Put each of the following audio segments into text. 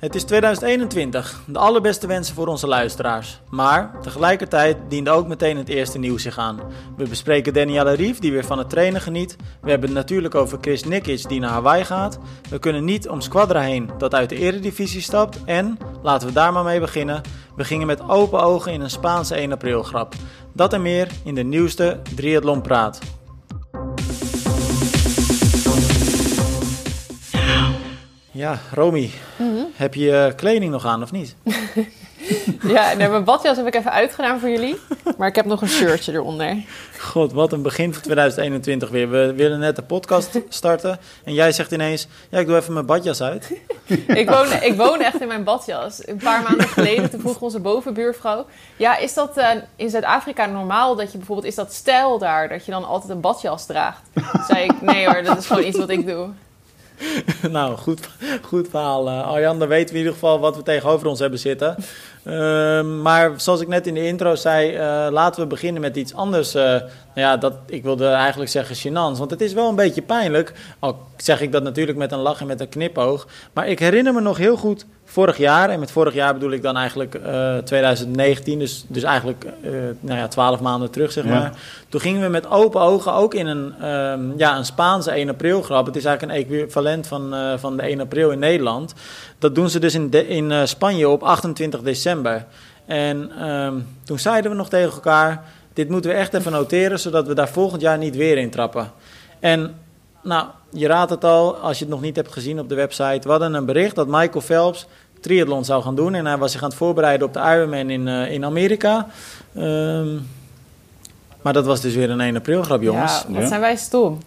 Het is 2021, de allerbeste wensen voor onze luisteraars. Maar tegelijkertijd diende ook meteen het eerste nieuws zich aan. We bespreken Danielle Rief, die weer van het trainen geniet. We hebben het natuurlijk over Chris Nikic, die naar Hawaii gaat. We kunnen niet om Squadra heen, dat uit de eredivisie stapt. En, laten we daar maar mee beginnen, we gingen met open ogen in een Spaanse 1 april grap. Dat en meer in de nieuwste Triathlon Praat. Ja, Romy, heb je je kleding nog aan of niet? Ja, nee, mijn badjas heb ik even uitgedaan voor jullie. Maar ik heb nog een shirtje eronder. God, wat een begin van 2021 weer. We willen net de podcast starten en jij zegt ineens... Ja, ik doe even mijn badjas uit. Ik woon, ik woon echt in mijn badjas. Een paar maanden geleden, toen vroeg onze bovenbuurvrouw... Ja, is dat eh, in Zuid-Afrika normaal dat je bijvoorbeeld... Is dat stijl daar, dat je dan altijd een badjas draagt? Toen zei ik, nee hoor, dat is gewoon iets wat ik doe. nou, goed, goed verhaal. Uh, Arjan, dan weten we in ieder geval wat we tegenover ons hebben zitten. Uh, maar zoals ik net in de intro zei, uh, laten we beginnen met iets anders. Uh, nou ja, dat, ik wilde eigenlijk zeggen gênants, want het is wel een beetje pijnlijk. Al zeg ik dat natuurlijk met een lach en met een knipoog. Maar ik herinner me nog heel goed vorig jaar, en met vorig jaar bedoel ik dan eigenlijk uh, 2019, dus, dus eigenlijk uh, nou ja, 12 maanden terug, zeg maar. Toen gingen we met open ogen ook in een, um, ja, een Spaanse 1 april grap. Het is eigenlijk een equivalent van, uh, van de 1 april in Nederland. Dat doen ze dus in, de, in Spanje op 28 december. En um, toen zeiden we nog tegen elkaar, dit moeten we echt even noteren, zodat we daar volgend jaar niet weer in trappen. En nou, je raadt het al, als je het nog niet hebt gezien op de website. We hadden een bericht dat Michael Phelps triathlon zou gaan doen. En hij was zich aan het voorbereiden op de Ironman in, uh, in Amerika. Um, maar dat was dus weer een 1 april grap, jongens. Ja, wat zijn wij stom.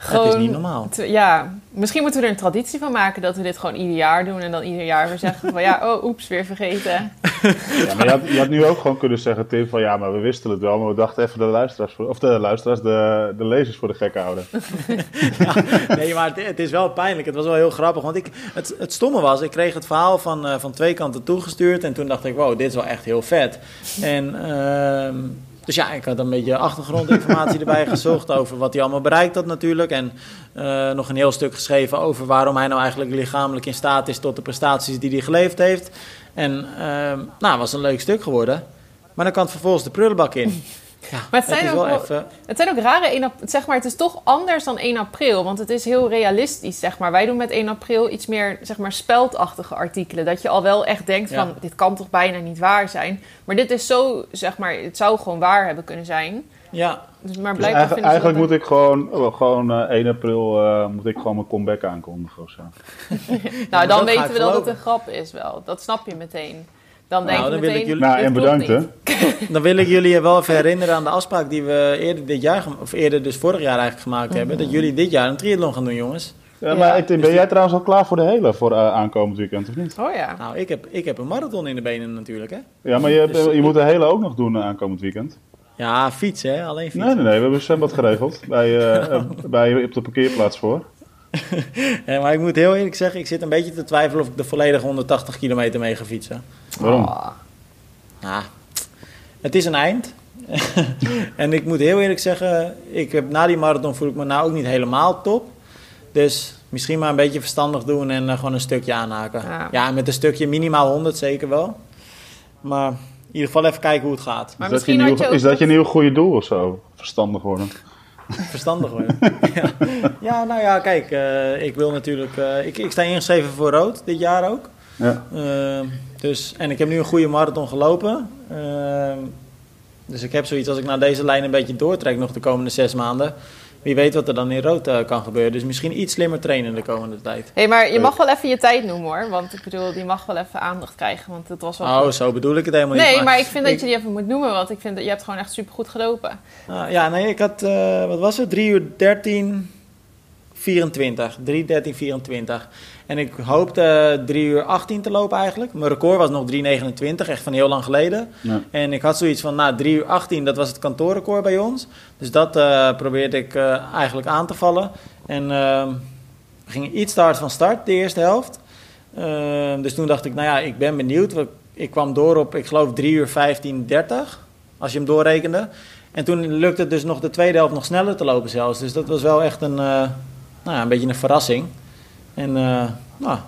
Gewoon, het is niet normaal. Ja, misschien moeten we er een traditie van maken dat we dit gewoon ieder jaar doen. En dan ieder jaar weer zeggen van ja, oh oeps, weer vergeten. Ja, maar je had, je had nu ook gewoon kunnen zeggen, Tim, van ja, maar we wisten het wel. Maar we dachten even de luisteraars, voor, of de luisteraars, de, de lezers voor de gek houden. ja, nee, maar het, het, is wel pijnlijk. Het was wel heel grappig. Want ik, het, het stomme was, ik kreeg het verhaal van, uh, van twee kanten toegestuurd. En toen dacht ik, wow, dit is wel echt heel vet. En... Uh, dus ja, ik had een beetje achtergrondinformatie erbij gezocht over wat hij allemaal bereikt had natuurlijk. En uh, nog een heel stuk geschreven over waarom hij nou eigenlijk lichamelijk in staat is tot de prestaties die hij geleverd heeft. En uh, nou, was een leuk stuk geworden. Maar dan kan het vervolgens de prullenbak in. Ja, maar het zijn, het, ook wel even... het zijn ook rare 1 april, zeg maar, het is toch anders dan 1 april, want het is heel realistisch, zeg maar. Wij doen met 1 april iets meer, zeg maar, speldachtige artikelen, dat je al wel echt denkt ja. van, dit kan toch bijna niet waar zijn. Maar dit is zo, zeg maar, het zou gewoon waar hebben kunnen zijn. Ja. Dus, maar dus eigenlijk, eigenlijk moet ik gewoon, oh, gewoon uh, 1 april uh, moet ik gewoon mijn comeback aankondigen of zo. nou, dan weten we dat het een grap is wel. Dat snap je meteen. Dan denk nou, dan wil ik jullie... Nou, en bedankt hè. Dan wil ik jullie wel even herinneren aan de afspraak die we eerder dit jaar, of eerder dus vorig jaar eigenlijk gemaakt hebben. Dat jullie dit jaar een triathlon gaan doen, jongens. Ja, maar ja, ben dus jij trouwens al klaar voor de hele, voor uh, aankomend weekend of niet? Oh ja. Nou, ik heb, ik heb een marathon in de benen natuurlijk hè. Ja, maar je, hebt, dus, je moet de hele ook nog doen uh, aankomend weekend. Ja, fietsen hè, alleen fietsen. Nee, nee, nee, we hebben een zwembad geregeld bij, uh, bij, op de parkeerplaats voor. Ja, maar ik moet heel eerlijk zeggen, ik zit een beetje te twijfelen of ik de volledige 180 kilometer mee ga fietsen. Waarom? Oh. Ah, het is een eind. en ik moet heel eerlijk zeggen, ik heb, na die marathon voel ik me nou ook niet helemaal top. Dus misschien maar een beetje verstandig doen en uh, gewoon een stukje aanhaken. Ja. ja, met een stukje minimaal 100 zeker wel. Maar in ieder geval even kijken hoe het gaat. Maar is, dat je, nieuw, is dat je nieuw goede doel of zo? Verstandig worden. Verstandig worden. ja. ja, nou ja, kijk, uh, ik wil natuurlijk. Uh, ik, ik sta ingeschreven voor rood dit jaar ook. Ja. Uh, dus, en ik heb nu een goede marathon gelopen. dus ik heb zoiets als ik naar deze lijn een beetje doortrek nog de komende zes maanden. Wie weet wat er dan in rood uh, kan gebeuren. Dus misschien iets slimmer trainen de komende tijd. Hé, hey, maar je mag wel even je tijd noemen hoor. Want ik bedoel, die mag wel even aandacht krijgen. Want het was wel oh, goed. zo bedoel ik het helemaal nee, niet. Nee, maar, maar, ik vind ik... dat je die even moet noemen. Want ik vind dat je hebt gewoon echt super goed gelopen. Uh, ja, nee, ik had, uh, wat was het? 3 uur 13, 24. 3, 13, 24. En ik hoopte 3 uur 18 te lopen eigenlijk. Mijn record was nog 3,29, echt van heel lang geleden. Ja. En ik had zoiets van, nou 3 uur 18, dat was het kantoorrecord bij ons. Dus dat uh, probeerde ik uh, eigenlijk aan te vallen. En uh, we gingen iets te hard van start, de eerste helft. Uh, dus toen dacht ik, nou ja, ik ben benieuwd. Ik kwam door op, ik geloof 3 uur 15, 30, als je hem doorrekende. En toen lukte het dus nog de tweede helft nog sneller te lopen zelfs. Dus dat was wel echt een, nou ja, een beetje een verrassing. En uh, nou,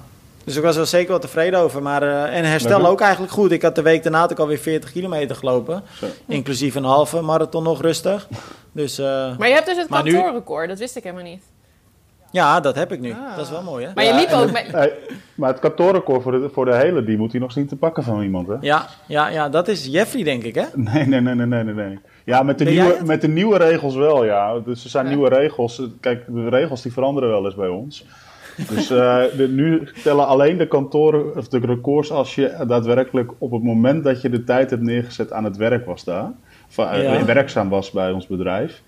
Dus ik was er zeker wel tevreden over. Maar, uh, en herstel ook eigenlijk goed. Ik had de week daarna ook alweer 40 kilometer gelopen. Zo. Inclusief een halve marathon nog rustig. Dus uh, Maar je hebt dus het nu- kantoorrecord, dat wist ik helemaal niet. ja, dat heb ik nu. Ah. Dat is wel mooi, hè? Maar je liep ook het- met... Hey, maar het kantoorrecord voor de, voor de hele, die moet hij nog zien te pakken van iemand, hè? Ja, ja, ja, dat is Jeffrey, denk ik, hè? Nee, nee, nee, nee, nee, nee, nee. Ja, met de, Ben nieuwe, met de nieuwe regels wel, ja. Dus er zijn Ja. nieuwe regels. Kijk, de regels die veranderen wel eens bij ons. Dus eh, de, nu tellen alleen de kantoren, of de records als je daadwerkelijk op het moment dat je de tijd hebt neergezet aan het werk was daar. Of, eh, Ja. werkzaam was bij ons bedrijf.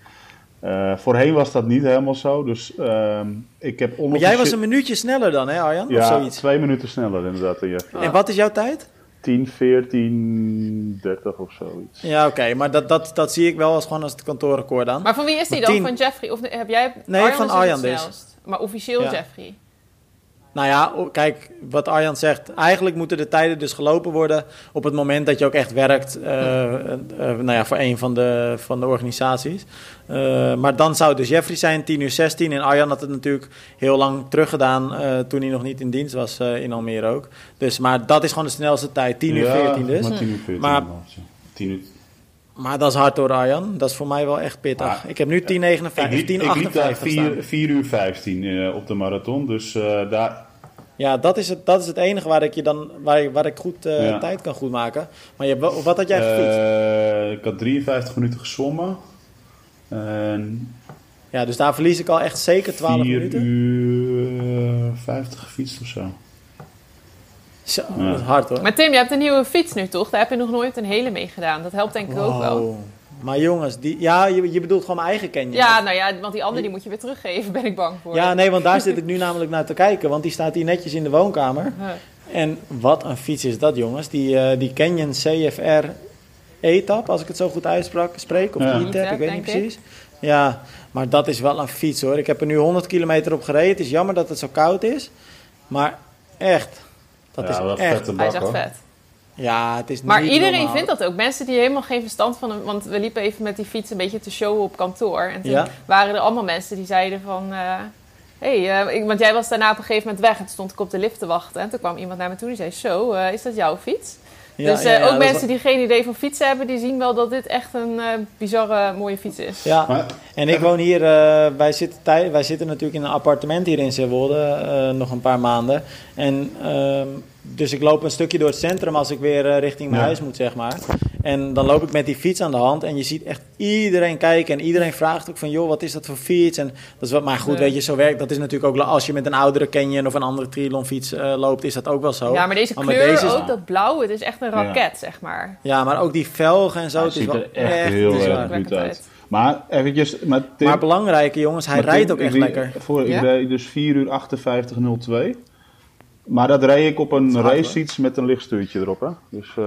Eh, voorheen was dat niet helemaal zo. Dus ehm, ik heb Maar jij was een minuutje sneller dan, hè, Arjan? of Ja, zoiets. twee minuten sneller inderdaad. En wat is jouw tijd? 10, 14, 30 of zoiets. Ja, oké. Maar dat, dat, dat zie ik wel als gewoon als het kantoorrecord dan. Maar van wie is die Maar dan? Van Jeffrey? Of heb jij... Nee, Arjan van Arjan dus. Maar officieel Ja. Jeffrey. Nou ja, kijk, wat Arjan zegt. Eigenlijk moeten de tijden dus gelopen worden op het moment dat je ook echt werkt eh, eh, eh, nou ja, voor een van de, van de organisaties. Maar dan zou het dus Jeffrey zijn, 10 uur 16. En Arjan had het natuurlijk heel lang teruggedaan toen hij nog niet in dienst was in Almere ook. Dus, maar dat is gewoon de snelste tijd, 10 uur 14 dus. Maar 10 uur 14 Maar- inderdaad, ja. 10 uur. Maar dat is hard hoor Arjan. Dat is voor mij wel echt pittig. Ik heb nu 10,59, Ik liep, ik liep daar 10,58 staan. 4, 4 uur 15 eh, op de marathon. Dus eh, daar, Ja, dat is het, dat is het enige waar ik, je dan, waar, waar ik goed Ja. tijd kan goed maken. Maar je, wat had jij gefietst? ik had 53 minuten gezwommen. En Ja, dus daar verlies ik al echt zeker 12 4 minuten. uur 50 gefietst of zo. Zo, Ja. dat is hard hoor. Maar Tim, je hebt een nieuwe fiets nu toch? Daar heb je nog nooit een hele mee gedaan. Dat helpt denk ik ook wel. Maar jongens, die, ja, je, je bedoelt gewoon mijn eigen Canyon. Ja, nou ja, want die andere die moet je weer teruggeven, ben ik bang voor. Ja, nee, want daar zit ik nu namelijk naar te kijken. Want die staat hier netjes in de woonkamer. Huh. En wat een fiets is dat, jongens. Die, eh, die Canyon CFR E-tap, als ik het zo goed uitsprak, spreek. Of Ja. E-tap, ik weet niet ik. precies. Ja, maar dat is wel een fiets hoor. Ik heb er nu 100 kilometer op gereden. Het is jammer dat het zo koud is. Maar echt, dat Ja, is wat echt... vette Hij bak is echt hoor. vet. Ja, het is Maar niet iedereen normaal. vindt dat ook. Mensen die helemaal geen verstand van hem... Want we liepen even met die fiets een beetje te showen op kantoor. En toen Ja. waren er allemaal mensen die zeiden van... eh, hey, eh, ik- want jij was daarna op een gegeven moment weg. En toen stond ik op de lift te wachten. En toen kwam iemand naar me toe en die zei... Zo, eh, is dat jouw fiets? Ja, dus ja, eh, ja, ook mensen die geen idee van fietsen hebben... die zien wel dat dit echt een eh, bizarre mooie fiets is. Ja, Maar, en ik woon hier, eh, wij, zitten tij- wij zitten natuurlijk in een appartement hier in Zeewolde, eh, nog een paar maanden. En ehm, dus ik loop een stukje door het centrum als ik weer richting mijn Ja. huis moet, zeg maar. En dan loop ik met die fiets aan de hand en je ziet echt iedereen kijken. En iedereen vraagt ook van, joh, wat is dat voor fiets? En dat is wat, maar goed, Ja. weet je, zo werkt dat is natuurlijk ook, als je met een oudere Canyon of een andere triathlonfiets eh loopt, is dat ook wel zo. Ja, maar deze Maar kleur deze is- ook, dat blauw, het is echt een Ja. raket, zeg maar. Ja, maar ook die velgen en zo, het is ziet wel er echt, echt heel erg goed uit. Maar eventjes, maar Tim, Maar belangrijke jongens, hij rijdt ook echt ik lekker. Voor, Ja? Ik reed dus 4 uur 58.02. Maar dat reed ik op een is racefiets met een lichtstuurtje erop, hè. Dus, eh,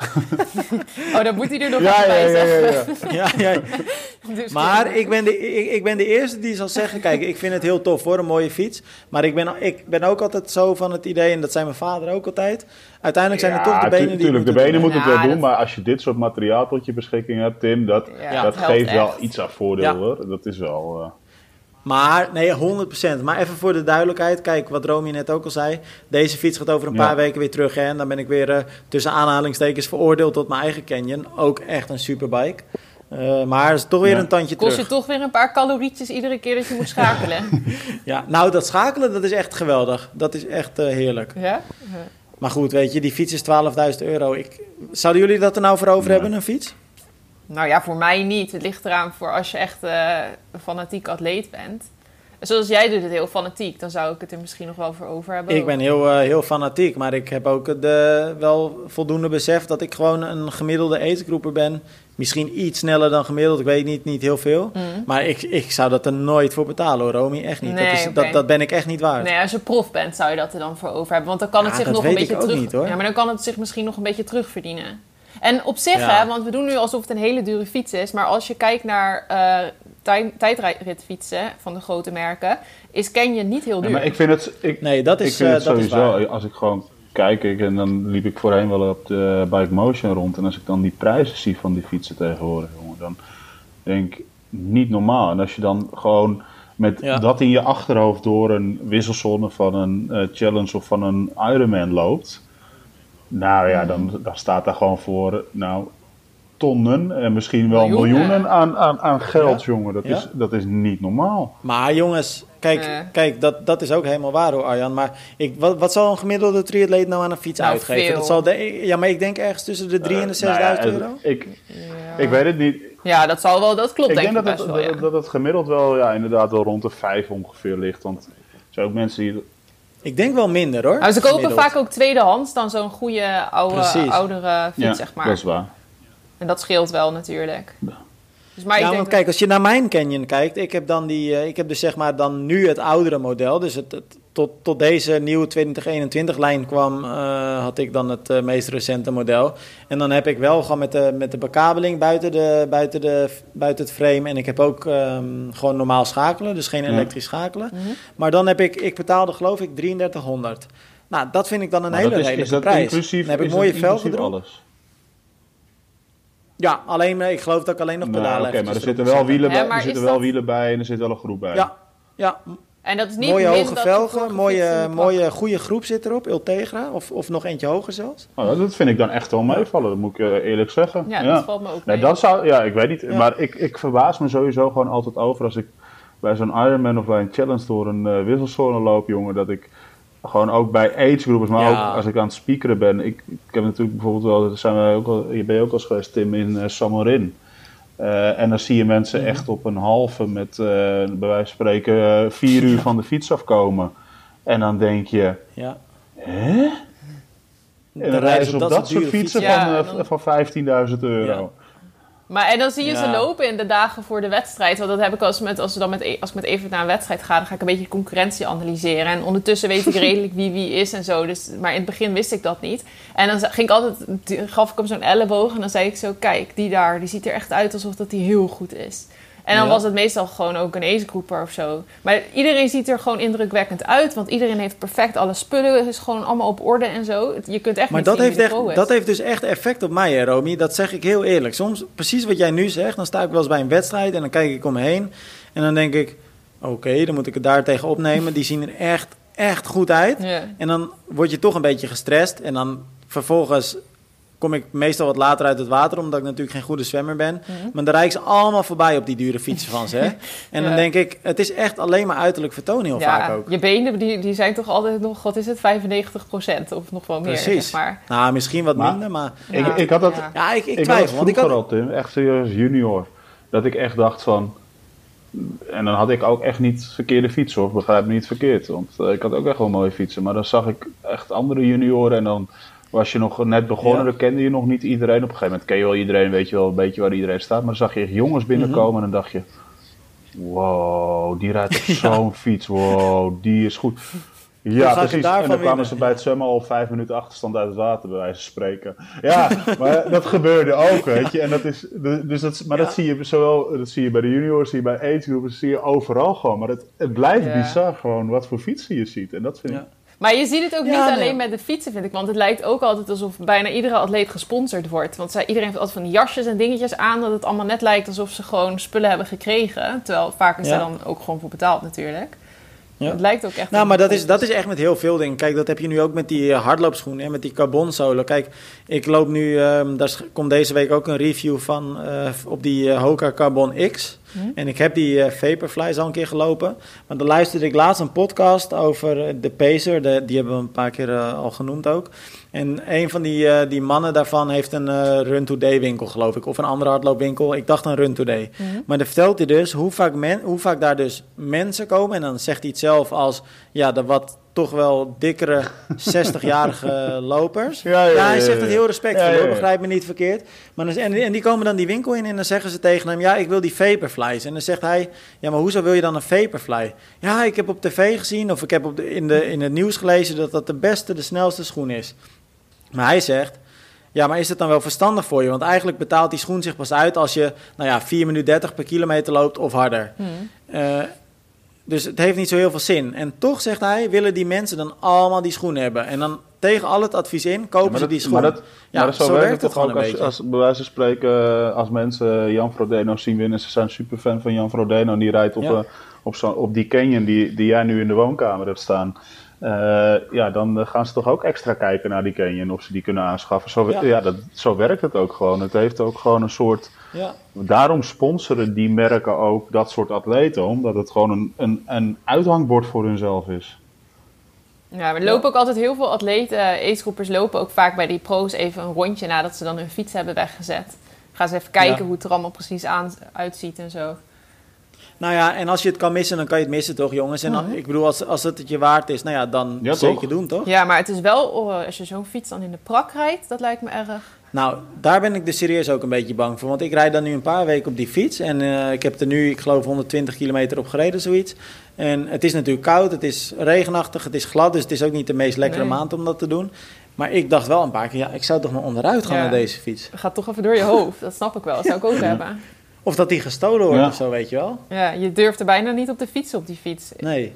Oh, dan moet hij er nog ja, even ja, bij ja, zeggen. ja, ja. Ja, ja, Dus Maar ik ben, de, ik, ik ben de eerste die zal zeggen: Kijk, ik vind het heel tof hoor, een mooie fiets. Maar ik ben, ik ben ook altijd zo van het idee, en dat zei mijn vader ook altijd. Uiteindelijk zijn het toch de benen die. Tuurlijk, de benen moeten het Ja, wel doen, dat- maar als je dit soort materiaal tot je beschikking hebt, Tim, dat, Ja, dat geeft wel iets aan voordeel Ja. hoor. Dat is wel. eh, Maar nee, 100%. Maar even voor de duidelijkheid: Kijk, wat Romy net ook al zei. Deze fiets gaat over een Ja. paar weken weer terug. Hè, en dan ben ik weer eh, tussen aanhalingstekens veroordeeld tot mijn eigen Canyon. Ook echt een superbike. Eh, maar is toch weer Ja. een tandje kost terug. je toch weer een paar calorietjes iedere keer dat je moet schakelen. Ja, nou, dat schakelen, dat is echt geweldig. Dat is echt eh, heerlijk. ja? Maar goed, weet je, die fiets is 12.000 euro. Ik, zouden jullie dat er nou voor over hebben, een fiets? Nou ja, voor mij niet. Het ligt eraan voor als je echt eh, een fanatiek atleet bent. Zoals jij doet het heel fanatiek, dan zou ik het er misschien nog wel voor over hebben. Ik ben heel, eh, heel fanatiek, maar ik heb ook de, wel voldoende besef dat ik gewoon een gemiddelde aidsgroeper ben. Misschien iets sneller dan gemiddeld, ik weet niet, niet heel veel. Mm. Maar ik, ik zou dat er nooit voor betalen hoor, Romy. Echt niet. Nee, dat, is, dat, dat ben ik echt niet waard. Nee, als je prof bent zou je dat er dan voor over hebben. Want dan kan het zich nog een beetje terug... niet. Ja, maar dan kan het zich misschien nog een beetje terugverdienen. En op zich, Ja. hè, want we doen nu alsof het een hele dure fiets is. Maar als je kijkt naar eh tij- tijdritfietsen van de grote merken, is Canyon niet heel duur. maar ik vind het. Ik, Nee, dat ik is, vind eh, het dat is sowieso, waar. als ik gewoon kijk, ik, en dan liep ik voorheen wel op de Bike Motion rond. En als ik dan die prijzen zie van die fietsen tegenwoordig, jongen, dan denk ik niet normaal. En als je dan gewoon Met Ja. dat in je achterhoofd door een wisselsonne van een eh, challenge of van een Ironman loopt. Nou ja, dan, dan staat daar gewoon voor nou, tonnen en misschien wel Miljoenen. miljoenen aan, aan, aan geld, jongen. Dat, Ja. is, dat is niet normaal. Maar jongens, kijk, Eh. kijk dat, dat is ook helemaal waar hoor Arjan. Maar ik, wat, wat zal een gemiddelde triatleet nou aan een fiets Nou, uitgeven? veel. Dat zal de, ja, maar ik denk ergens tussen de 3 en de 6000 Nou ja, euro. Ik, Ja. ik weet het niet. Ja, dat zal wel, dat klopt ik denk denk ik dat best het, wel, ja. dat, dat het gemiddeld wel ja, inderdaad wel rond de 5 ongeveer ligt. Want er zijn ook mensen die. Ik denk wel minder hoor. Maar ze kopen vaak ook tweedehands dan zo'n goede oude, Precies. oudere fiets, Ja, zeg maar. dat is waar. En dat scheelt wel natuurlijk. Dus, maar ik ja, denk want dat- kijk, als je naar mijn Canyon kijkt, ik heb dan die, eh, ik heb dus zeg maar dan nu het oudere model. Dus het, het- tot, tot deze nieuwe 2021 lijn kwam, eh, had ik dan het eh, meest recente model. En dan heb ik wel gewoon met de, met de bekabeling buiten, de, buiten, de, buiten het frame. En ik heb ook ehm, gewoon normaal schakelen, dus geen Ja. elektrisch schakelen. Mhm. Maar dan heb ik, ik betaalde geloof ik 3300. Nou, dat vind ik dan een Maar hele is, redelijke is dat prijs. inclusief, dan heb ik is mooie velgen alles? Ja, alleen, eh, ik geloof dat ik alleen nog Nou, pedalen Oké, maar er zitten wel wielen bij, maar er zitten wel dat- wielen bij en er zit wel een groep bij. Ja, ja, En dat is niet mooie hoge velgen, mooie, mooie goede groep zit erop, Ultegra, of, of nog eentje hoger zelfs. Oh, dat vind ik dan echt wel meevallen, dat moet ik eh, eerlijk zeggen. Ja, dat valt me ook Nee, mee. dat zou, ja, ik weet niet. Ja. Maar ik, ik verbaas me sowieso gewoon altijd over als ik bij zo'n Ironman of bij een challenge door een eh, wisselzone loop, jongen. Dat ik gewoon ook bij agegroepers, maar Ja. ook als ik aan het speakeren ben. Ik, ik heb natuurlijk bijvoorbeeld wel, zijn wij ook al, je bent ook al eens geweest, Tim, in Samorin. Eh, en dan zie je mensen Mhm. echt op een halve met, eh, bij wijze van spreken, eh, vier uur van de fiets afkomen. En dan denk je, Ja. hè? En Dan dan rijden ze op dat, soort fietsen fietsen. van, Ja, dan- van 15.000 euro. Maar en dan zie je ze lopen in de dagen voor de wedstrijd. Want dat heb ik als, met, als, we dan met, E- als ik met Evert naar een wedstrijd ga, dan ga ik een beetje concurrentie analyseren. En ondertussen weet ik redelijk wie wie is en zo. Dus, maar in het begin wist ik dat niet. En dan ging ik altijd, gaf ik hem zo'n elleboog en dan zei ik zo, kijk, die daar, die ziet er echt uit alsof dat die heel goed is. En dan Ja. was het meestal gewoon ook een acegroeper of zo. Maar iedereen ziet er gewoon indrukwekkend uit. Want iedereen heeft perfect alle spullen. Het is gewoon allemaal op orde en zo. Je kunt echt Maar niet dat heeft, echt, dat heeft dus echt effect op mij, hè, Romy. Dat zeg ik heel eerlijk. Soms, precies wat jij nu zegt, dan sta ik wel eens bij een wedstrijd en dan kijk ik om me heen. En dan denk ik, oké, dan moet ik het daar tegen opnemen. Die zien er echt, echt goed uit. Ja. En dan word je toch een beetje gestrest. En dan vervolgens kom ik meestal wat later uit het water, omdat ik natuurlijk geen goede zwemmer ben. Mhm. Maar dan rijden ze allemaal voorbij op die dure fietsen van ze. Hè? En dan Ja. denk ik, het is echt alleen maar uiterlijk vertoon heel vaak ook. Je benen die, die zijn toch altijd nog, wat is het, 95% of nog wel meer, Precies. zeg maar. Nou, misschien wat Maar- minder, maar... Ik, Ja. ik had dat, Ja. Ja, ik, ik ik had twijfel. het Want ik had, al, Tim, echt serieus junior. Dat ik echt dacht van... En dan had ik ook echt niet verkeerde fietsen, hoor. Begrijp me niet verkeerd. Want eh, ik had ook echt wel mooie fietsen. Maar dan zag ik echt andere junioren. En dan was je nog net begonnen. Ja. Dan kende je nog niet iedereen. Op een gegeven moment ken je wel iedereen. Weet je wel een beetje waar iedereen staat. Maar dan zag je echt jongens binnenkomen. Mhm. En dan dacht je... Wow, die rijdt op zo'n fiets. Wow, die is goed. Ja, precies. En dan kwamen winnen? ze bij het zwemmen al vijf minuten achterstand uit het water, bij wijze van spreken. Ja, maar dat gebeurde ook, weet je. En dat is, dus dat, maar dat zie je zowel dat zie je bij de juniors, zie je bij agegroepen, dat zie je overal gewoon. Maar het, het blijft Ja. bizar gewoon wat voor fietsen je ziet. En dat vind ik... Ja. Maar je ziet het ook Ja, niet nee. alleen met de fietsen, vind ik. Want het lijkt ook altijd alsof bijna iedere atleet gesponsord wordt. Want zij, iedereen heeft altijd van die jasjes en dingetjes aan... dat het allemaal net lijkt alsof ze gewoon spullen hebben gekregen. Terwijl vaak is er dan ook gewoon voor betaald natuurlijk. Ja. Het lijkt ook echt... Nou, maar dat is, dat is echt met heel veel dingen. Kijk, dat heb je nu ook met die eh, hardloopschoenen en met die carbonzolen. Kijk, ik loop nu, ehm, daar komt deze week ook een review van eh, op die eh, Hoka Carbon X. Hm? En ik heb die eh, Vaporflies al een keer gelopen. Maar dan luisterde ik laatst een podcast over eh, de Pacer. De, die hebben we een paar keer eh, al genoemd ook. En een van die, die mannen daarvan heeft een eh, Run Today winkel, geloof ik. Of een andere hardloopwinkel. Ik dacht een Run Today. Mhm. Maar dan vertelt hij dus hoe vaak, men, hoe vaak daar dus mensen komen. En dan zegt hij het zelf als ja, de wat toch wel dikkere 60-jarige lopers. Ja, ja, hij ja, zegt het heel respectvol, Ja, ja, ja. hoor, begrijp me niet verkeerd. Maar dan, en, en die komen dan die winkel in en dan zeggen ze tegen hem... ja, ik wil die Vaporflies. En dan zegt hij, ja, maar hoezo wil je dan een Vaporfly? Ja, ik heb op tv gezien of ik heb op de, in, de, in het nieuws gelezen... dat dat de beste, de snelste schoen is. Maar hij zegt... Ja, maar is het dan wel verstandig voor je? Want eigenlijk betaalt die schoen zich pas uit als je, nou ja, 4 minuten 30 per kilometer loopt of harder. Hm. Eh, dus het heeft niet zo heel veel zin. En toch, zegt hij, willen die mensen dan allemaal die schoen hebben. En dan tegen al het advies in, kopen ze dat, die schoen. Maar, dat, Ja, maar zo, zo werkt werkt het gewoon ook een als, beetje. als bij wijze van spreken, als mensen Jan Frodeno zien winnen, ze zijn super fan van Jan Frodeno en die rijdt op, Ja. een, op, zo, op die canyon die, die jij nu in de woonkamer hebt staan. Uh, ja, dan gaan ze toch ook extra kijken naar die canyon of ze die kunnen aanschaffen. Zo, ja. ja dat, zo werkt het ook gewoon. Het heeft ook gewoon een soort. Ja. Daarom sponsoren die merken ook dat soort atleten, omdat het gewoon een, een, een uithangbord voor hunzelf is. Ja, we lopen ook altijd heel veel atleten, ace lopen ook vaak bij die pro's even een rondje nadat ze dan hun fiets hebben weggezet. Gaan ze even kijken hoe het er allemaal precies aan, uitziet en zo. Nou ja, en als je het kan missen, dan kan je het missen toch, jongens? En dan, ik bedoel, als, als het het je waard is, nou ja, dan ja, zeker doen, toch? Ja, maar het is wel, oh, als je zo'n fiets dan in de prak rijdt, dat lijkt me erg. Nou, daar ben ik dus serieus ook een beetje bang voor. Want ik rijd dan nu een paar weken op die fiets. En uh, ik heb er nu, ik geloof, 120 kilometer op gereden, zoiets. En het is natuurlijk koud, het is regenachtig, het is glad. Dus het is ook niet de meest lekkere maand om dat te doen. Maar ik dacht wel een paar keer, ja, ik zou toch maar onderuit gaan met deze fiets. Het gaat toch even door je hoofd, dat snap ik wel. Dat zou ik ook hebben. Of dat die gestolen wordt of zo, weet je wel. Ja, je durft er bijna niet op de fiets op die fiets. Nee.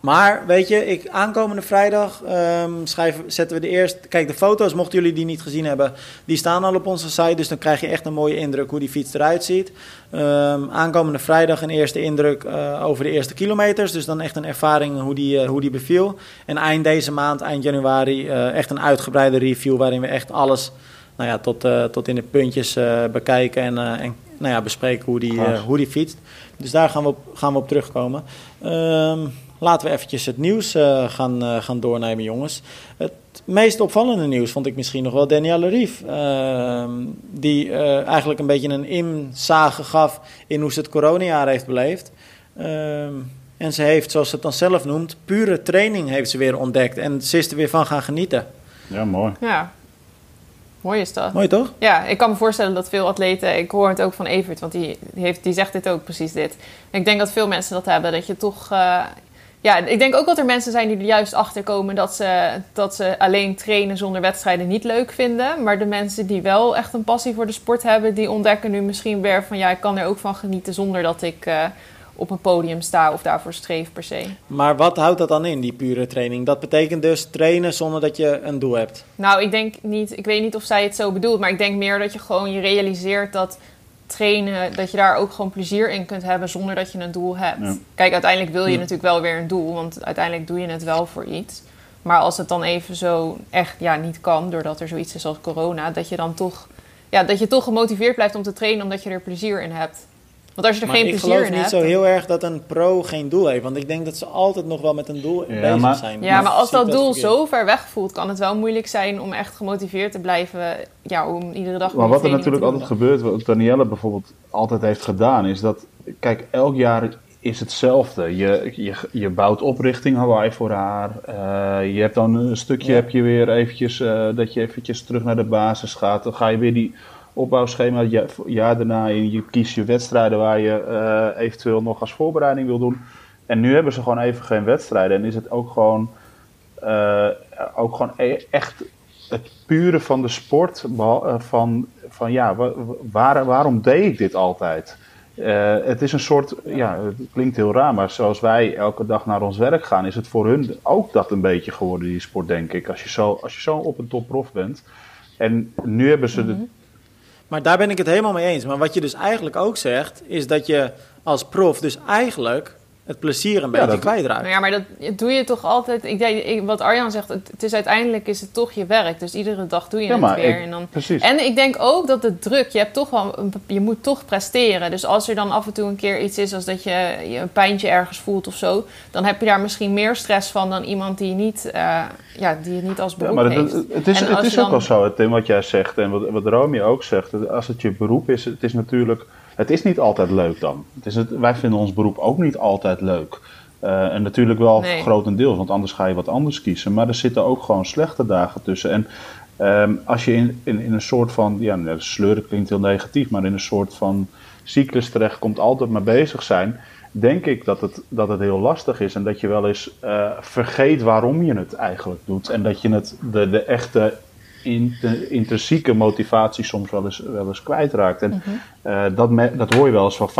Maar weet je, ik, aankomende vrijdag um, schrijven, zetten we de eerste. Kijk, de foto's, mochten jullie die niet gezien hebben, die staan al op onze site. Dus dan krijg je echt een mooie indruk hoe die fiets eruit ziet. Um, aankomende vrijdag een eerste indruk uh, over de eerste kilometers. Dus dan echt een ervaring hoe die, uh, hoe die beviel. En eind deze maand, eind januari, uh, echt een uitgebreide review waarin we echt alles nou ja, tot, tot in de puntjes bekijken en, en nou ja, bespreken hoe die, hoe die fietst. Dus daar gaan we op, gaan we op terugkomen. Um, Laten we eventjes het nieuws uh, gaan, uh, gaan doornemen, jongens. Het meest opvallende nieuws vond ik misschien nog wel Danielle Rief. Uh, die eh, eigenlijk een beetje een inzage gaf in hoe ze het coronajaar heeft beleefd. Ehm, en ze heeft, zoals ze het dan zelf noemt, pure training heeft ze weer ontdekt. En ze is er weer van gaan genieten. Ja, mooi. Ja, Mooi is dat. Mooi toch? Ja, ik kan me voorstellen dat veel atleten, ik hoor het ook van Evert, want die, heeft, die zegt dit ook precies dit. Ik denk dat veel mensen dat hebben, dat je toch, uh, ja, ik denk ook dat er mensen zijn die er juist achter komen dat ze, dat ze alleen trainen zonder wedstrijden niet leuk vinden. Maar de mensen die wel echt een passie voor de sport hebben, die ontdekken nu misschien weer van ja, ik kan er ook van genieten zonder dat ik uh, op een podium sta of daarvoor streef per se. Maar wat houdt dat dan in, die pure training? Dat betekent dus trainen zonder dat je een doel hebt? Nou, ik denk niet, ik weet niet of zij het zo bedoelt, maar ik denk meer dat je gewoon je realiseert dat trainen, dat je daar ook gewoon plezier in kunt hebben zonder dat je een doel hebt. Kijk, uiteindelijk wil je natuurlijk wel weer een doel, want uiteindelijk doe je het wel voor iets. Maar als het dan even zo echt ja, niet kan, doordat er zoiets is als corona, dat je dan toch, ja, dat je toch gemotiveerd blijft om te trainen omdat je er plezier in hebt. Want als je er geen plezier in hebt... ik geloof niet zo heel erg dat een pro geen doel heeft. Want ik denk dat ze altijd nog wel met een doel ja, bezig zijn. Ja, maar als dat doel zo ver weg voelt... kan het wel moeilijk zijn om echt gemotiveerd te blijven... Ja, om iedere dag... Maar wat er natuurlijk altijd gebeurt... wat Danielle bijvoorbeeld altijd heeft gedaan... is dat... Kijk, elk jaar is hetzelfde. Je, je, je bouwt oprichting Hawaii voor haar. Uh, je hebt dan een stukje... heb je weer eventjes... Uh, dat je eventjes terug naar de basis gaat. Dan ga je weer die opbouwschema ja, jaar daarna. Je kiest je wedstrijden waar je uh, eventueel nog als voorbereiding wil doen. En nu hebben ze gewoon even geen wedstrijden. En is het ook gewoon, uh, ook gewoon e echt het pure van de sport. Uh, van, van ja, waar, waarom deed ik dit altijd? het is een soort, ja, het klinkt heel raar, maar zoals wij elke dag naar ons werk gaan, is het voor hun ook dat een beetje geworden, die sport, denk ik. Als je zo, als je zo op een topprof bent. En nu hebben ze de, mhm. Maar daar ben ik het helemaal mee eens. Maar wat je dus eigenlijk ook zegt, is dat je als prof dus eigenlijk het plezier een beetje dat... kwijtraakt. Nou ja, maar dat doe je toch altijd. Ik denk, wat Arjan zegt, het, is uiteindelijk is het toch je werk. Dus iedere dag doe je ja, het weer. en, dan, precies. en ik denk ook dat de druk, je hebt toch wel, je moet toch presteren. Dus als er dan af en toe een keer iets is, als dat je, je een pijntje ergens voelt of zo, dan heb je daar misschien meer stress van dan iemand die niet, uh, ja, die het niet als beroep ja, maar heeft. Het, het is, het is ook wel zo, Tim, wat jij zegt en wat, wat Romy ook zegt. Als het je beroep is, het is natuurlijk het is niet altijd leuk dan. Het is het, wij vinden ons beroep ook niet altijd leuk. Uh, en natuurlijk wel nee. grotendeels, want anders ga je wat anders kiezen. Maar er zitten ook gewoon slechte dagen tussen. En um, als je in, in, in, een soort van, ja, sleuren klinkt heel negatief, maar in een soort van cyclus terecht komt, altijd maar bezig zijn. Denk ik dat het, dat het heel lastig is en dat je wel eens uh, vergeet waarom je het eigenlijk doet. En dat je het, de, de echte in de intrinsieke motivatie soms wel eens, wel eens kwijtraakt. En uh dat, dat hoor je wel eens van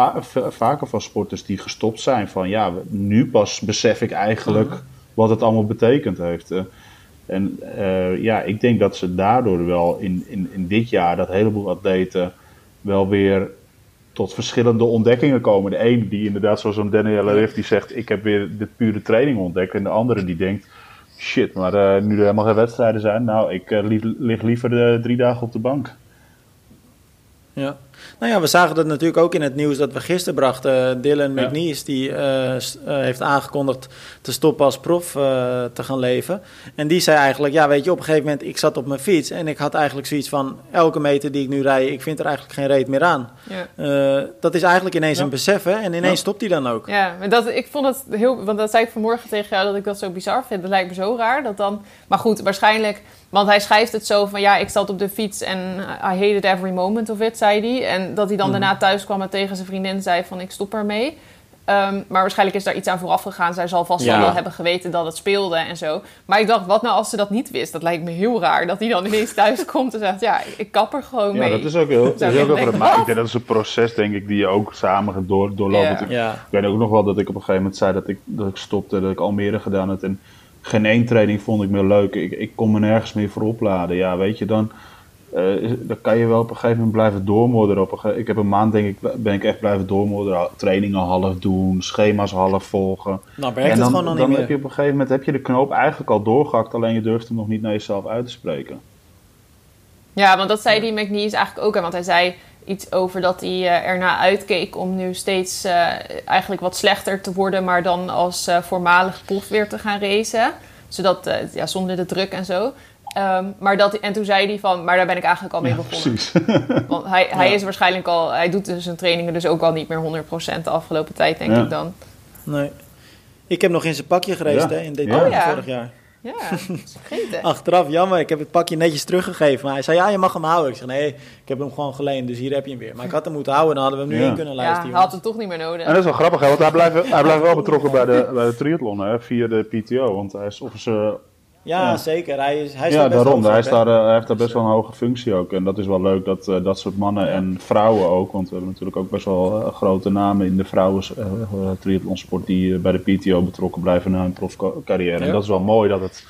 vaker van sporters die gestopt zijn. Van ja, nu pas besef ik eigenlijk wat het allemaal betekend heeft. Uh, en uh, ja, ik denk dat ze daardoor wel in, in, in dit jaar dat heleboel atleten wel weer tot verschillende ontdekkingen komen. De een die inderdaad, zoals zo'n Danielle Riff, die zegt: Ik heb weer de pure training ontdekt. En de andere die denkt: Shit, maar uh, nu er helemaal geen wedstrijden zijn, nou, ik uh, lig liever drie dagen op de bank. Ja. Nou ja, we zagen dat natuurlijk ook in het nieuws dat we gisteren brachten. Dylan ja. McNeese, die uh, heeft aangekondigd te stoppen als prof uh, te gaan leven. En die zei eigenlijk, ja weet je, op een gegeven moment, ik zat op mijn fiets en ik had eigenlijk zoiets van, elke meter die ik nu rij, ik vind er eigenlijk geen reet meer aan. Ja. Uh, dat is eigenlijk ineens ja. een besef, hè? En ineens stopt hij dan ook. Ja, maar dat, ik vond het heel, want dat zei ik vanmorgen tegen jou, dat ik dat zo bizar vind. Dat lijkt me zo raar, dat dan, maar goed, waarschijnlijk... Want hij schrijft het zo van ja, ik zat op de fiets en I hated every moment of it, zei hij. En dat hij dan mm. daarna thuis kwam en tegen zijn vriendin zei van ik stop ermee. Um, maar waarschijnlijk is daar iets aan vooraf gegaan. Zij zal vast ja. wel hebben geweten dat het speelde en zo. Maar ik dacht, wat nou als ze dat niet wist? Dat lijkt me heel raar. Dat hij dan ineens thuis komt en zegt, ja, ik kap er gewoon mee. Ja, dat is ook heel, dat is heel maar ik denk dat is een proces, denk ik, die je ook samen gaat door, doorlopen. Ja. Ik, ja. ik weet ook nog wel dat ik op een gegeven moment zei dat ik, dat ik stopte, dat ik Almere gedaan had. En geen één training vond ik meer leuk. Ik, ik kon me nergens meer voor opladen. Ja, weet je, dan, uh, dan kan je wel op een gegeven moment blijven doormodderen. Op een ik heb een maand, denk ik, ben ik echt blijven doormodderen. Trainingen half doen, schema's half volgen. Nou, werkt en dan, het gewoon nog dan niet heb meer. je op een gegeven moment heb je de knoop eigenlijk al doorgehakt. Alleen je durft hem nog niet naar jezelf uit te spreken. Ja, want dat zei die McNeese eigenlijk ook. Hè, want hij zei iets over dat hij uh, ernaar uitkeek om nu steeds uh, eigenlijk wat slechter te worden, maar dan als uh, voormalig prof weer te gaan racen. Zodat, uh, ja, zonder de druk en zo. Um, maar dat, en toen zei hij van, maar daar ben ik eigenlijk al mee Ja, begonnen. precies. Want hij, hij Ja. is waarschijnlijk al, hij doet dus zijn trainingen dus ook al niet meer 100% de afgelopen tijd, denk Ja. ik dan. Nee. Ik heb nog in zijn pakje gereisd, Ja. hè, in december Oh, ja. vorig jaar. Ja, vergeten. Achteraf, jammer, ik heb het pakje netjes teruggegeven. Maar hij zei, ja, je mag hem houden. Ik zei, nee, ik heb hem gewoon geleend, dus hier heb je hem weer. Maar ik had hem moeten houden, dan hadden we hem nu Ja. in kunnen Ja, luisteren. hij had het toch niet meer nodig. En dat is wel grappig, hè, want hij blijft, hij blijft wel betrokken bij de, bij de triathlon hè, via de PTO. Want hij is officer ja, zeker. Hij, is, hij ja, staat daarom. Hij, is hè. daar, eh, hij heeft daar best wel een hoge functie ook. En dat is wel leuk dat eh, dat soort mannen en vrouwen ook. Want we hebben natuurlijk ook best wel eh, grote namen in de vrouwen triathlonsport die bij de PTO betrokken blijven na hun profcarrière. En dat is wel mooi dat het,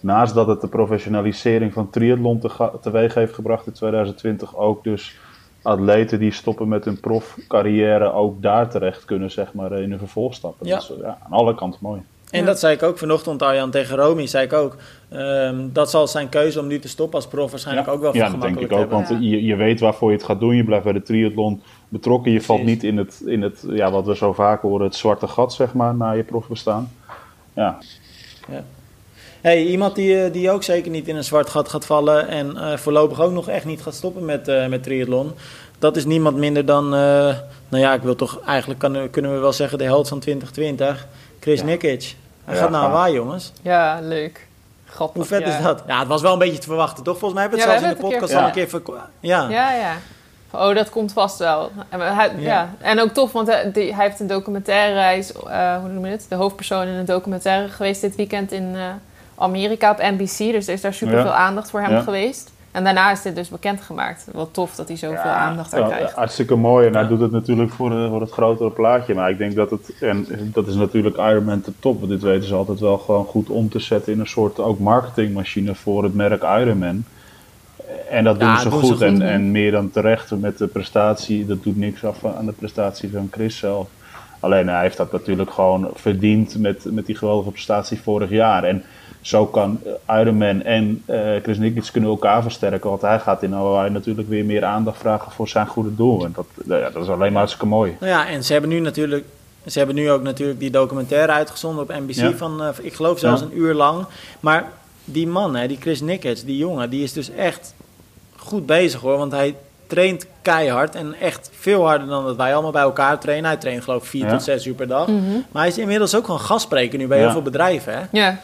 naast dat het de professionalisering van triathlon te teweeg heeft gebracht in 2020, ook dus atleten die stoppen met hun profcarrière ook daar terecht kunnen, zeg maar, in hun vervolgstappen. Ja. Dat is ja, aan alle kanten mooi. En Ja. dat zei ik ook vanochtend, Arjan, tegen Romy, zei ik ook. ehm, dat zal zijn keuze om nu te stoppen als prof waarschijnlijk ook wel Ja, dat denk ik gemakkelijk ook. hebben. Want je, je weet waarvoor je het gaat doen. Je blijft bij de triathlon betrokken. Je valt niet in het, in het, ja, wat we zo vaak horen, het zwarte gat, zeg maar, na je profbestaan. Ja, Hey, iemand die, eh, die ook zeker niet in een zwart gat gaat vallen en eh, voorlopig ook nog echt niet gaat stoppen met, eh, met triathlon. Dat is niemand minder dan, eh, nou ja, ik wil toch eigenlijk kan, kunnen we wel zeggen de held van 2020, Chris Ja. Nikic. Hij Ja, gaat naar. Hawaii, jongens. Ja, leuk. Grappig. Hoe vet ja. is dat? Ja, het was wel een beetje te verwachten, toch? Volgens mij hebben we het Ja, zelfs in de podcast al een keer Ja. Ja, ja. Oh, dat komt vast wel. En, hij, ja. Ja. en ook tof, want hij, die- hij heeft een documentaire. Hij is, eh, hoe noem je het? De hoofdpersoon in een documentaire geweest dit weekend in eh, Amerika op NBC. Dus er is daar super veel Ja. aandacht voor hem Ja. geweest. En daarna is dit dus bekendgemaakt. Wat tof dat hij zoveel aandacht daar Ja, krijgt. hartstikke mooi. En hij doet het natuurlijk voor, eh, voor het grotere plaatje. Maar ik denk dat het, en dat is natuurlijk Ironman te top. Want dit weten ze altijd wel gewoon goed om te zetten in een soort ook marketingmachine voor het merk Ironman. En dat doen Ja, ze doen ze goed. goed. En, en meer dan terecht met de prestatie. Dat doet niks af aan de prestatie van Chris zelf. Alleen hij heeft dat natuurlijk gewoon verdiend met, met die geweldige prestatie vorig jaar. En zo kan eh, Ironman en eh Chris Nikic kunnen elkaar versterken. Want hij gaat in Hawaii natuurlijk weer meer aandacht vragen voor zijn goede doel. En dat, nou ja, dat is alleen maar hartstikke mooi. Nou ja, en ze hebben nu natuurlijk. Ze hebben nu ook natuurlijk die documentaire uitgezonden op NBC Ja. van, eh, ik geloof zelfs Ja. een uur lang. Maar die man, hè, die Chris Nikic, die jongen, die is dus echt goed bezig hoor. Want hij traint keihard en echt veel harder dan dat wij allemaal bij elkaar trainen. Hij traint geloof ik vier Ja. tot zes uur per dag. Mhm. Maar hij is inmiddels ook gewoon gastspreker nu bij Ja. heel veel bedrijven. Hè? Ja,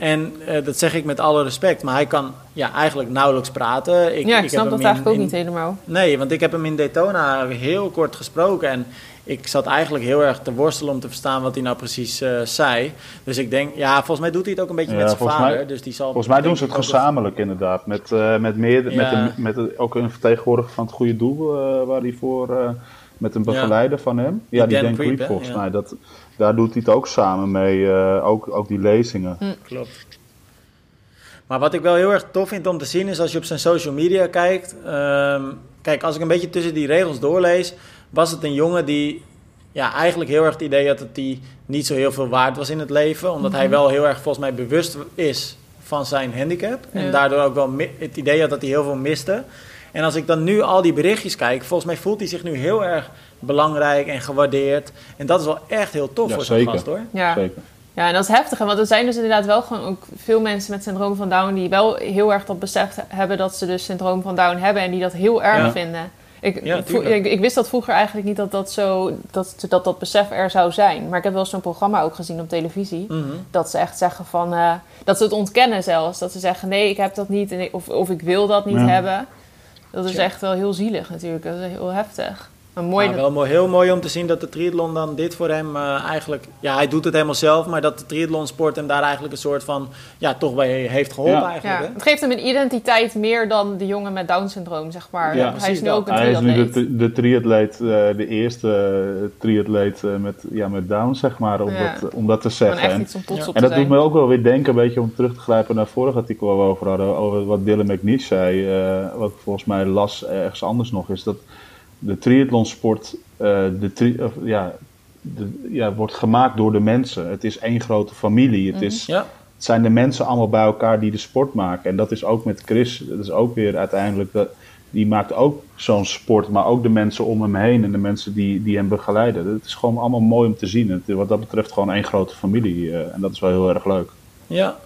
En eh, dat zeg ik met alle respect, maar hij kan ja, eigenlijk nauwelijks praten. ja, ik, heb snap dat in- eigenlijk ook in- niet helemaal. Nee, want ik heb hem in Daytona heel kort gesproken. En ik zat eigenlijk heel erg te worstelen om te verstaan wat hij nou precies eh, zei. Dus ik denk, ja, volgens mij doet hij het ook een beetje Ja, met zijn volgens vader. mij- dus die zal, Volgens mij doen ze het denk ik gezamenlijk inderdaad. Met, eh, met, meer, met, een, met een- ook een vertegenwoordiger van het goede doel. eh, waar hij voor, eh, met een begeleider van hem. Ja, die Dan Dan Creep, volgens Ja. mij. Dat, daar doet hij het ook samen mee. eh, ook, ook die lezingen. Hm. Klopt. Maar wat ik wel heel erg tof vind om te zien is als je op zijn social media kijkt. ehm, kijk, als ik een beetje tussen die regels doorlees, was het een jongen die ja, eigenlijk heel erg het idee had dat hij niet zo heel veel waard was in het leven. Omdat hij wel heel erg volgens mij bewust is van zijn handicap. En daardoor ook wel mi- het idee had dat hij heel veel miste. En als ik dan nu al die berichtjes kijk, volgens mij voelt hij zich nu heel erg belangrijk en gewaardeerd. En dat is wel echt heel tof Ja, voor zo'n gast hoor. Ja. Zeker. Ja, en dat is heftig. Want er zijn dus inderdaad wel gewoon ook veel mensen met syndroom van Down... die wel heel erg dat besef hebben dat ze dus syndroom van Down hebben... en die dat heel erg Ja. vinden. Ik, Ja, ik, ik, wist dat vroeger eigenlijk niet dat dat, zo, dat, dat dat besef er zou zijn. Maar ik heb wel zo'n programma ook gezien op televisie... Mhm. dat ze echt zeggen van... eh, dat ze het ontkennen zelfs. Dat ze zeggen, nee, ik heb dat niet en ik- of, of ik wil dat niet Ja. hebben. Dat is echt wel heel zielig natuurlijk. Dat is heel heftig. Maar mooi Maar dat- wel mooi, heel mooi om te zien dat de triathlon dan dit voor hem eh, eigenlijk... Ja, hij doet het helemaal zelf, maar dat de triathlonsport hem daar eigenlijk een soort van... Ja, toch bij heeft geholpen Ja. eigenlijk. Ja, hè? het geeft hem een identiteit meer dan de jongen met Down-syndroom, zeg maar. Ja, hij is nu dat. ook een Hij is nu de, de triatleet, eh, de eerste eh, triatleet met, ja, met Down, zeg maar, om, Ja. dat, om dat te zeggen. echt En, iets om trots Ja. op en te dat zijn. doet me ook wel weer denken, een beetje om terug te grijpen naar het vorige artikel waar we over hadden, over wat Dylan McNeish zei, eh, wat volgens mij las ergens anders nog, is dat de triathlonsport eh, de tri- of, ja, de, ja, wordt gemaakt door de mensen. Het is één grote familie. Het, is, Ja, het zijn de mensen allemaal bij elkaar die de sport maken. En dat is ook met Chris. Dat is ook weer uiteindelijk. Dat, die maakt ook zo'n sport, maar ook de mensen om hem heen en de mensen die, die hem begeleiden. Het is gewoon allemaal mooi om te zien. Het, wat dat betreft gewoon één grote familie. eh, en dat is wel heel erg leuk. ja,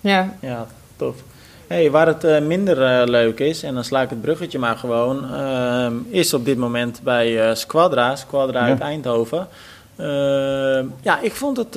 Ja, ja, tof. Hey, waar het eh, minder eh, leuk is, en dan sla ik het bruggetje maar gewoon, ehm, is op dit moment bij eh, Squadra, Squadra Ja. uit Eindhoven. Ehm, ja, ik vond het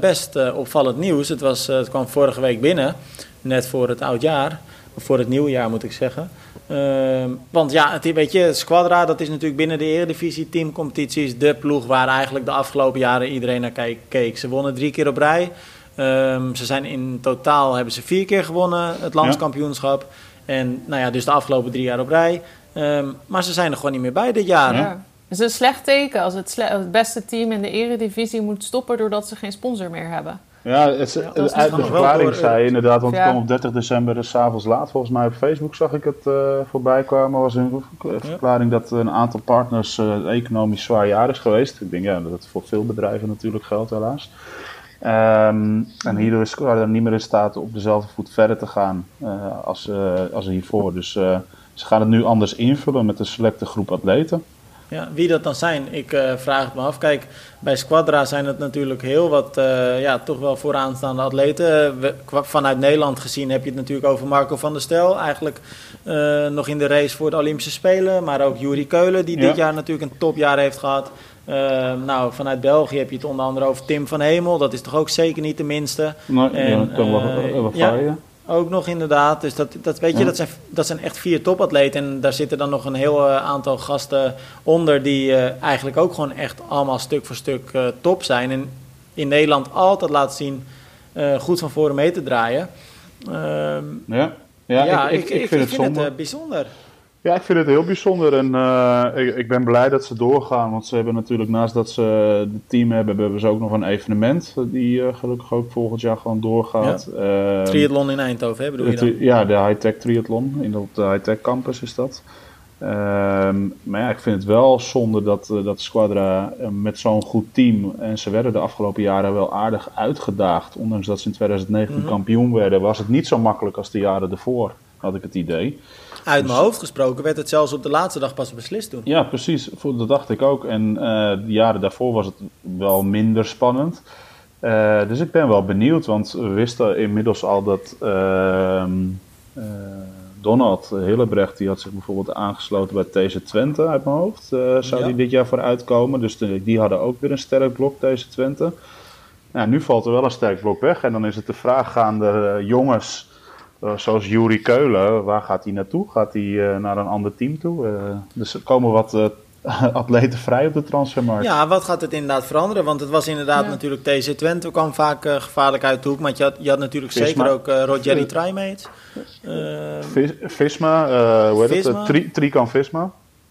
best opvallend nieuws. Het, was, het kwam vorige week binnen, net voor het oudjaar, of voor het nieuwjaar moet ik zeggen. Ehm, want ja, het, weet je, Squadra, dat is natuurlijk binnen de Eredivisie teamcompetities de ploeg waar eigenlijk de afgelopen jaren iedereen naar keek. Ze wonnen drie keer op rij. Ehm, ze zijn in totaal hebben ze vier keer gewonnen het landskampioenschap. En nou ja, dus de afgelopen drie jaar op rij. Ehm, maar ze zijn er gewoon niet meer bij dit jaar. ja. Het is een slecht teken als het, sle- het beste team in de eredivisie moet stoppen doordat ze geen sponsor meer hebben. Ja, het, Ja, het- uit nog de verklaring door- zei je inderdaad, want Ja. het kwam op 30 december, dus 's avonds laat. Volgens mij op Facebook zag ik het eh, voorbij kwamen. was een verklaring dat een aantal partners eh, economisch zwaar jaar is geweest. Ik denk ja, dat het voor veel bedrijven natuurlijk geldt, helaas. Ehm, en hierdoor is Squadra niet meer in staat op dezelfde voet verder te gaan eh, als, eh, als hiervoor. Dus eh, ze gaan het nu anders invullen met een selecte groep atleten. Ja, wie dat dan zijn, ik eh, vraag het me af. Kijk, bij Squadra zijn het natuurlijk heel wat, eh, ja, toch wel vooraanstaande atleten. We- qua- vanuit Nederland gezien heb je het natuurlijk over Marco van der Stel. Eigenlijk eh, nog in de race voor de Olympische Spelen. Maar ook Juri Keulen, die Ja. dit jaar natuurlijk een topjaar heeft gehad. Eh, nou, vanuit België heb je het onder andere over Tim van Hemel. Dat is toch ook zeker niet de minste. Nou, En, ja, eh, wel ja. Ook nog inderdaad. Dus dat, dat weet je, Ja. dat, zijn, dat zijn echt vier topatleten. En daar zitten dan nog een heel eh, aantal gasten onder die eh, eigenlijk ook gewoon echt allemaal stuk voor stuk eh, top zijn. En in Nederland altijd laten zien goed van voren mee te draaien. Ehm, Ja, ja, ja, ik, ik, ik vind het zonde. eh, bijzonder. Ja, ik vind het heel bijzonder en eh, ik, ik ben blij dat ze doorgaan. Want ze hebben natuurlijk naast dat ze het team hebben, hebben ze ook nog een evenement. Die eh, gelukkig ook volgend jaar gewoon doorgaat. Ehm, Triathlon in Eindhoven, hè, bedoel je dan? ja, de high-tech triathlon in, op de high-tech campus is dat. Ehm, maar ja, ik vind het wel zonde dat, eh, dat Squadra met zo'n goed team, en ze werden de afgelopen jaren wel aardig uitgedaagd, ondanks dat ze in 2019 Mhm. kampioen werden, was het niet zo makkelijk als de jaren ervoor, had ik het idee. Uit dus- mijn hoofd gesproken werd het zelfs op de laatste dag pas beslist toen. Ja, precies. Dat dacht ik ook. En eh, de jaren daarvoor was het wel minder spannend. Eh, dus ik ben wel benieuwd, want we wisten inmiddels al dat ehm, eh, Donald Hillebrecht, die had zich bijvoorbeeld aangesloten bij TC Twente uit mijn hoofd. zou Ja. die dit jaar voor uitkomen. Dus de- die hadden ook weer een sterk blok, TC Twente. Nou, nu valt er wel een sterk blok weg. En dan is het de vraag, gaan de eh, jongens zoals Juri Keulen, waar gaat hij naartoe? Gaat hij eh, naar een ander team toe? Eh, dus er komen wat eh, atleten vrij op de transfermarkt. Ja, wat gaat het inderdaad veranderen? Want het was inderdaad Ja. natuurlijk TC Twente kwam vaak eh, gevaarlijk uit de hoek. Maar je had, je had natuurlijk Visma. zeker ook eh Rogeri Trimates. Eh, Vis- Visma, eh, hoe heet het? Visma. Eh, Tri- Trican Visma.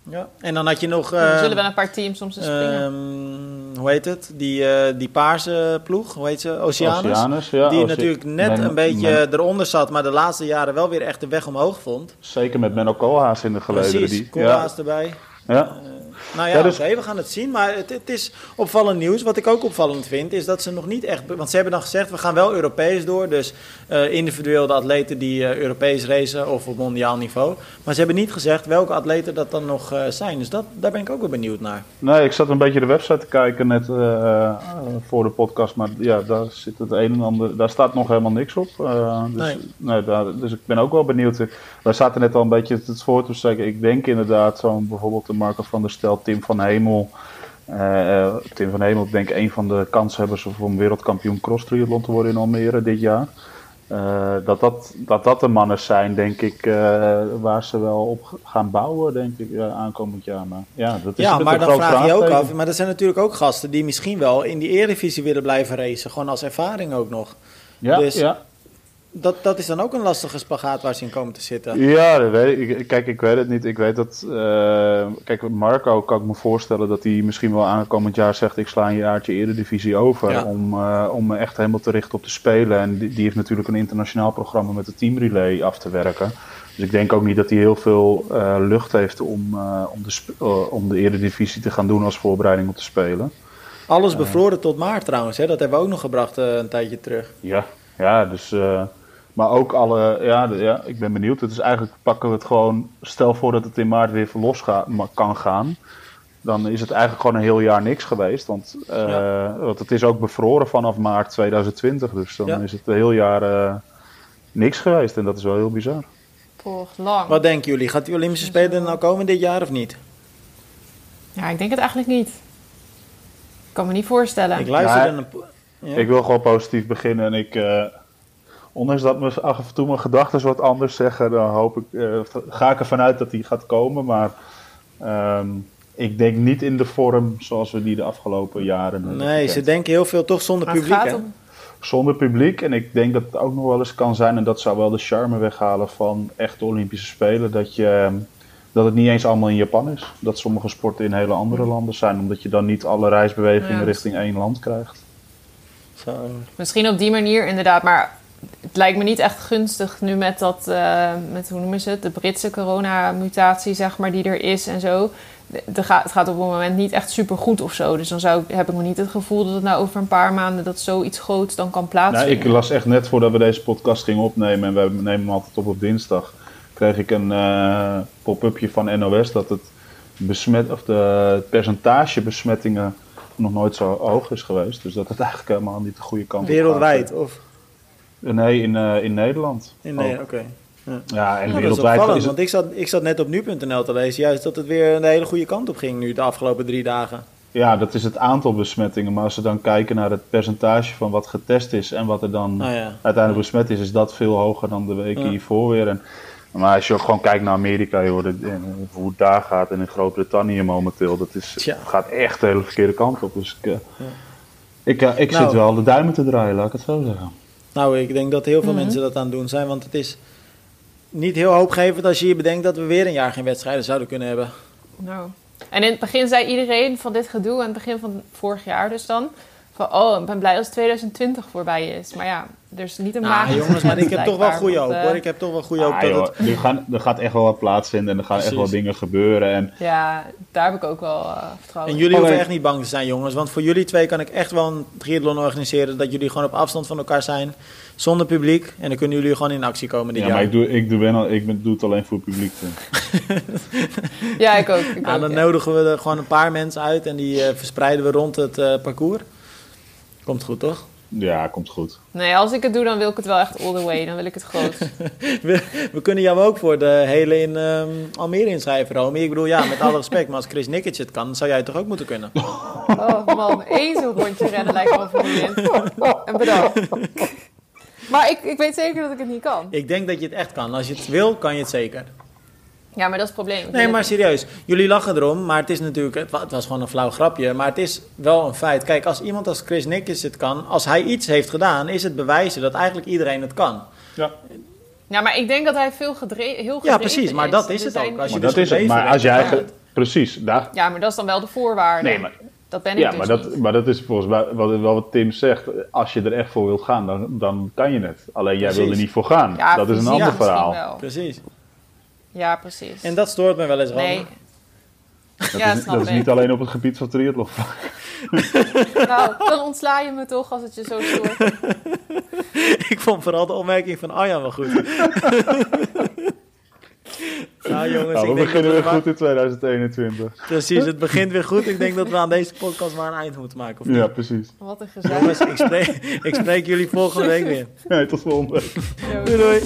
ja. En dan had je nog... er eh, zullen wel een paar teams soms in springen. ehm, hoe heet het? Die, eh, die paarse ploeg, hoe heet ze? Oceanus. Oceanus, ja, die Oce- natuurlijk net Men- een beetje Men- eronder zat, maar de laatste jaren wel weer echt de weg omhoog vond. Zeker met Menno Koolhaas in de gelederen. Precies, die, Koolhaas erbij. ja, ja. Nou ja, dus... we gaan het zien. Maar het, het, is opvallend nieuws. Wat ik ook opvallend vind, is dat ze nog niet echt... Want ze hebben dan gezegd, we gaan wel Europees door. Dus uh, individueel de atleten die uh, Europees racen of op mondiaal niveau. Maar ze hebben niet gezegd welke atleten dat dan nog uh, zijn. Dus dat, daar ben ik ook wel benieuwd naar. Nee, ik zat een beetje de website te kijken net voor de podcast. Maar ja, daar zit het een en ander... Daar staat nog helemaal niks op. dus, nee. nee daar, dus ik ben ook wel benieuwd. Wij zaten net al een beetje het voor te zeggen. Ik denk inderdaad zo'n bijvoorbeeld de Marco van der Stel, Tim van Hemel. Uh, Tim van Hemel, denk ik, een van de kanshebbers om wereldkampioen cross triathlon te worden in Almere dit jaar. Uh, dat, dat, dat dat de mannen zijn, denk ik, uh, waar ze wel op gaan bouwen, denk ik, aankomend jaar. Maar, ja, dat is ja maar dan vraag je ook af, maar er zijn natuurlijk ook gasten die misschien wel in die Eredivisie willen blijven racen, gewoon als ervaring ook nog. Ja, dus, ja dat, dat is dan ook een lastige spagaat waar ze in komen te zitten. Ja, dat weet ik. Kijk, ik weet het niet. Ik weet dat. Uh, kijk, Marco kan ik me voorstellen dat hij misschien wel aankomend jaar zegt: Ik sla een jaartje Eredivisie over. Om, uh, om me echt helemaal te richten op te spelen. En die, die, heeft natuurlijk een internationaal programma met de teamrelay af te werken. Dus ik denk ook niet dat hij heel veel uh, lucht heeft om, om, de, om de Eredivisie te gaan doen als voorbereiding op te spelen. Alles bevroren tot maart trouwens, hè? dat hebben we ook nog gebracht een tijdje terug. Ja, ja dus. Maar ook alle, ja, ja, ik ben benieuwd. Het is eigenlijk pakken we het gewoon, stel voor dat het in maart weer los kan gaan. Dan is het eigenlijk gewoon een heel jaar niks geweest. Want, uh, want het is ook bevroren vanaf maart 2020. Dus dan is het een heel jaar uh, niks geweest. En dat is wel heel bizar. Voor lang. Wat denken jullie? Gaat die Olympische Spelen nou komen dit jaar of niet? Ja, ik denk het eigenlijk niet. Ik kan me niet voorstellen. Ik luister ja, ja. Ik wil gewoon positief beginnen en ik... Uh, ondanks dat me af en toe mijn gedachten wat anders zeggen, dan hoop ik, uh, ga ik ervan uit dat die gaat komen. Maar um, ik denk niet in de vorm zoals we die de afgelopen jaren Nee, ze denken heel veel toch zonder publiek. Om... Zonder publiek. En ik denk dat het ook nog wel eens kan zijn, en dat zou wel de charme weghalen van echte Olympische Spelen, dat, je, ehm, dat het niet eens allemaal in Japan is. Dat sommige sporten in hele andere landen zijn, omdat je dan niet alle reisbewegingen richting één land krijgt. Zo. Misschien op die manier inderdaad, maar het lijkt me niet echt gunstig nu met dat, uh, met hoe noemen ze het, de Britse coronamutatie, zeg maar, die er is en zo. De, gaat, het gaat op het moment niet echt super goed of zo. Dus dan zou, heb ik me niet het gevoel dat het nou over een paar maanden dat zoiets groots dan kan plaatsvinden. Nou, ik las echt net voordat we deze podcast gingen opnemen, en we nemen hem altijd op op dinsdag, kreeg ik een uh, pop-upje van NOS dat het, besmet, of de, het percentage besmettingen nog nooit zo hoog is geweest. Dus dat het eigenlijk helemaal niet de goede kant op gaat. Wereldwijd, of? Nee, in, uh, in Nederland. In Nederland, oké. Okay. Ja. ja, en wereldwijd is, het... want ik zat, ik zat net op nu.nl te lezen, juist dat het weer een hele goede kant op ging nu de afgelopen drie dagen. Ja, dat is het aantal besmettingen. Maar als we dan kijken naar het percentage van wat getest is en wat er dan oh, ja. uiteindelijk besmet is, is dat veel hoger dan de weken hiervoor weer. En, maar als je ook gewoon kijkt naar Amerika, joh, hoe het daar gaat en in Groot-Brittannië momenteel, dat is, gaat echt de hele verkeerde kant op. Dus ik, uh, ik, ik nou, zit wel de duimen te draaien, laat ik het zo zeggen. Nou, ik denk dat heel veel mhm. mensen dat aan het doen zijn, want het is niet heel hoopgevend als je je bedenkt dat we weer een jaar geen wedstrijden zouden kunnen hebben. Nou. En in het begin zei iedereen van dit gedoe, aan het begin van vorig jaar dus dan, van oh, ik ben blij als 2020 voorbij is. Maar ja, er is niet een ah, jongens, maar ik heb toch wel goede hoop hoor. Ik heb toch wel goede hoop ah, dat joh, het... er, gaan, er gaat echt wel wat plaatsvinden en er gaan echt wel dingen gebeuren. En... Ja, daar heb ik ook wel uh, vertrouwen En jullie hoeven echt niet bang te zijn jongens, want voor jullie twee kan ik echt wel een triathlon organiseren dat jullie gewoon op afstand van elkaar zijn, zonder publiek. En dan kunnen jullie gewoon in actie komen dit ja, jaar. maar ik doe, ik, doe, ben al, ik ben, doe het alleen voor publiek. ja, ik ook. Ik dan nodigen we er gewoon een paar mensen uit en die uh, verspreiden we rond het uh, parcours. Komt goed, toch? Ja, komt goed. Nee, als ik het doe, dan wil ik het wel echt all the way. Dan wil ik het groot. we, we, kunnen jou ook voor de hele in um, Almere inschrijven, Romy. Ik bedoel, ja, met alle respect. Maar als Chris Nicketje het kan, zou jij het toch ook moeten kunnen? Oh man, één zo'n rondje rennen lijkt me wel vermoeiend. En bedankt. Maar ik, ik weet zeker dat ik het niet kan. Ik denk dat je het echt kan. Als je het wil, kan je het zeker. Ja, maar dat is het probleem. Nee, maar serieus. Jullie lachen erom, maar het is natuurlijk... Het was gewoon een flauw grapje, maar het is wel een feit. Kijk, als iemand als Chris Nickens het kan... Als hij iets heeft gedaan, is het bewijzen dat eigenlijk iedereen het kan. Ja. Ja, maar ik denk dat hij veel gedreven, heel gedreven Ja, precies, maar dat is het ook. Als je maar dus dat is het. Maar als jij... Precies, daar... Ja, maar dat is dan wel de voorwaarde. Nee, maar... Dat ben ik ja, dus maar, dat, maar dat is volgens mij wat, wat Tim zegt. Als je er echt voor wilt gaan, dan, dan kan je het. Alleen jij wil er niet voor gaan. Ja, dat is een ander verhaal. Precies. Ja, precies. En dat stoort me wel eens, Nee. Dat, Ja, is, dat is niet alleen op het gebied van triathlon. Nou, dan ontsla je me toch als het je zo stoort. Ik vond vooral de opmerking van Arjan wel goed. nou jongens, Nou, we ik denk beginnen dat weer we goed in 2021. Precies, het begint weer goed. Ik denk dat we aan deze podcast maar een eind moeten maken. Of niet? Ja, precies. Wat een gezellig. Jongens, ik spreek, ik spreek jullie volgende week weer. Nee, tot volgende week. Doei doei.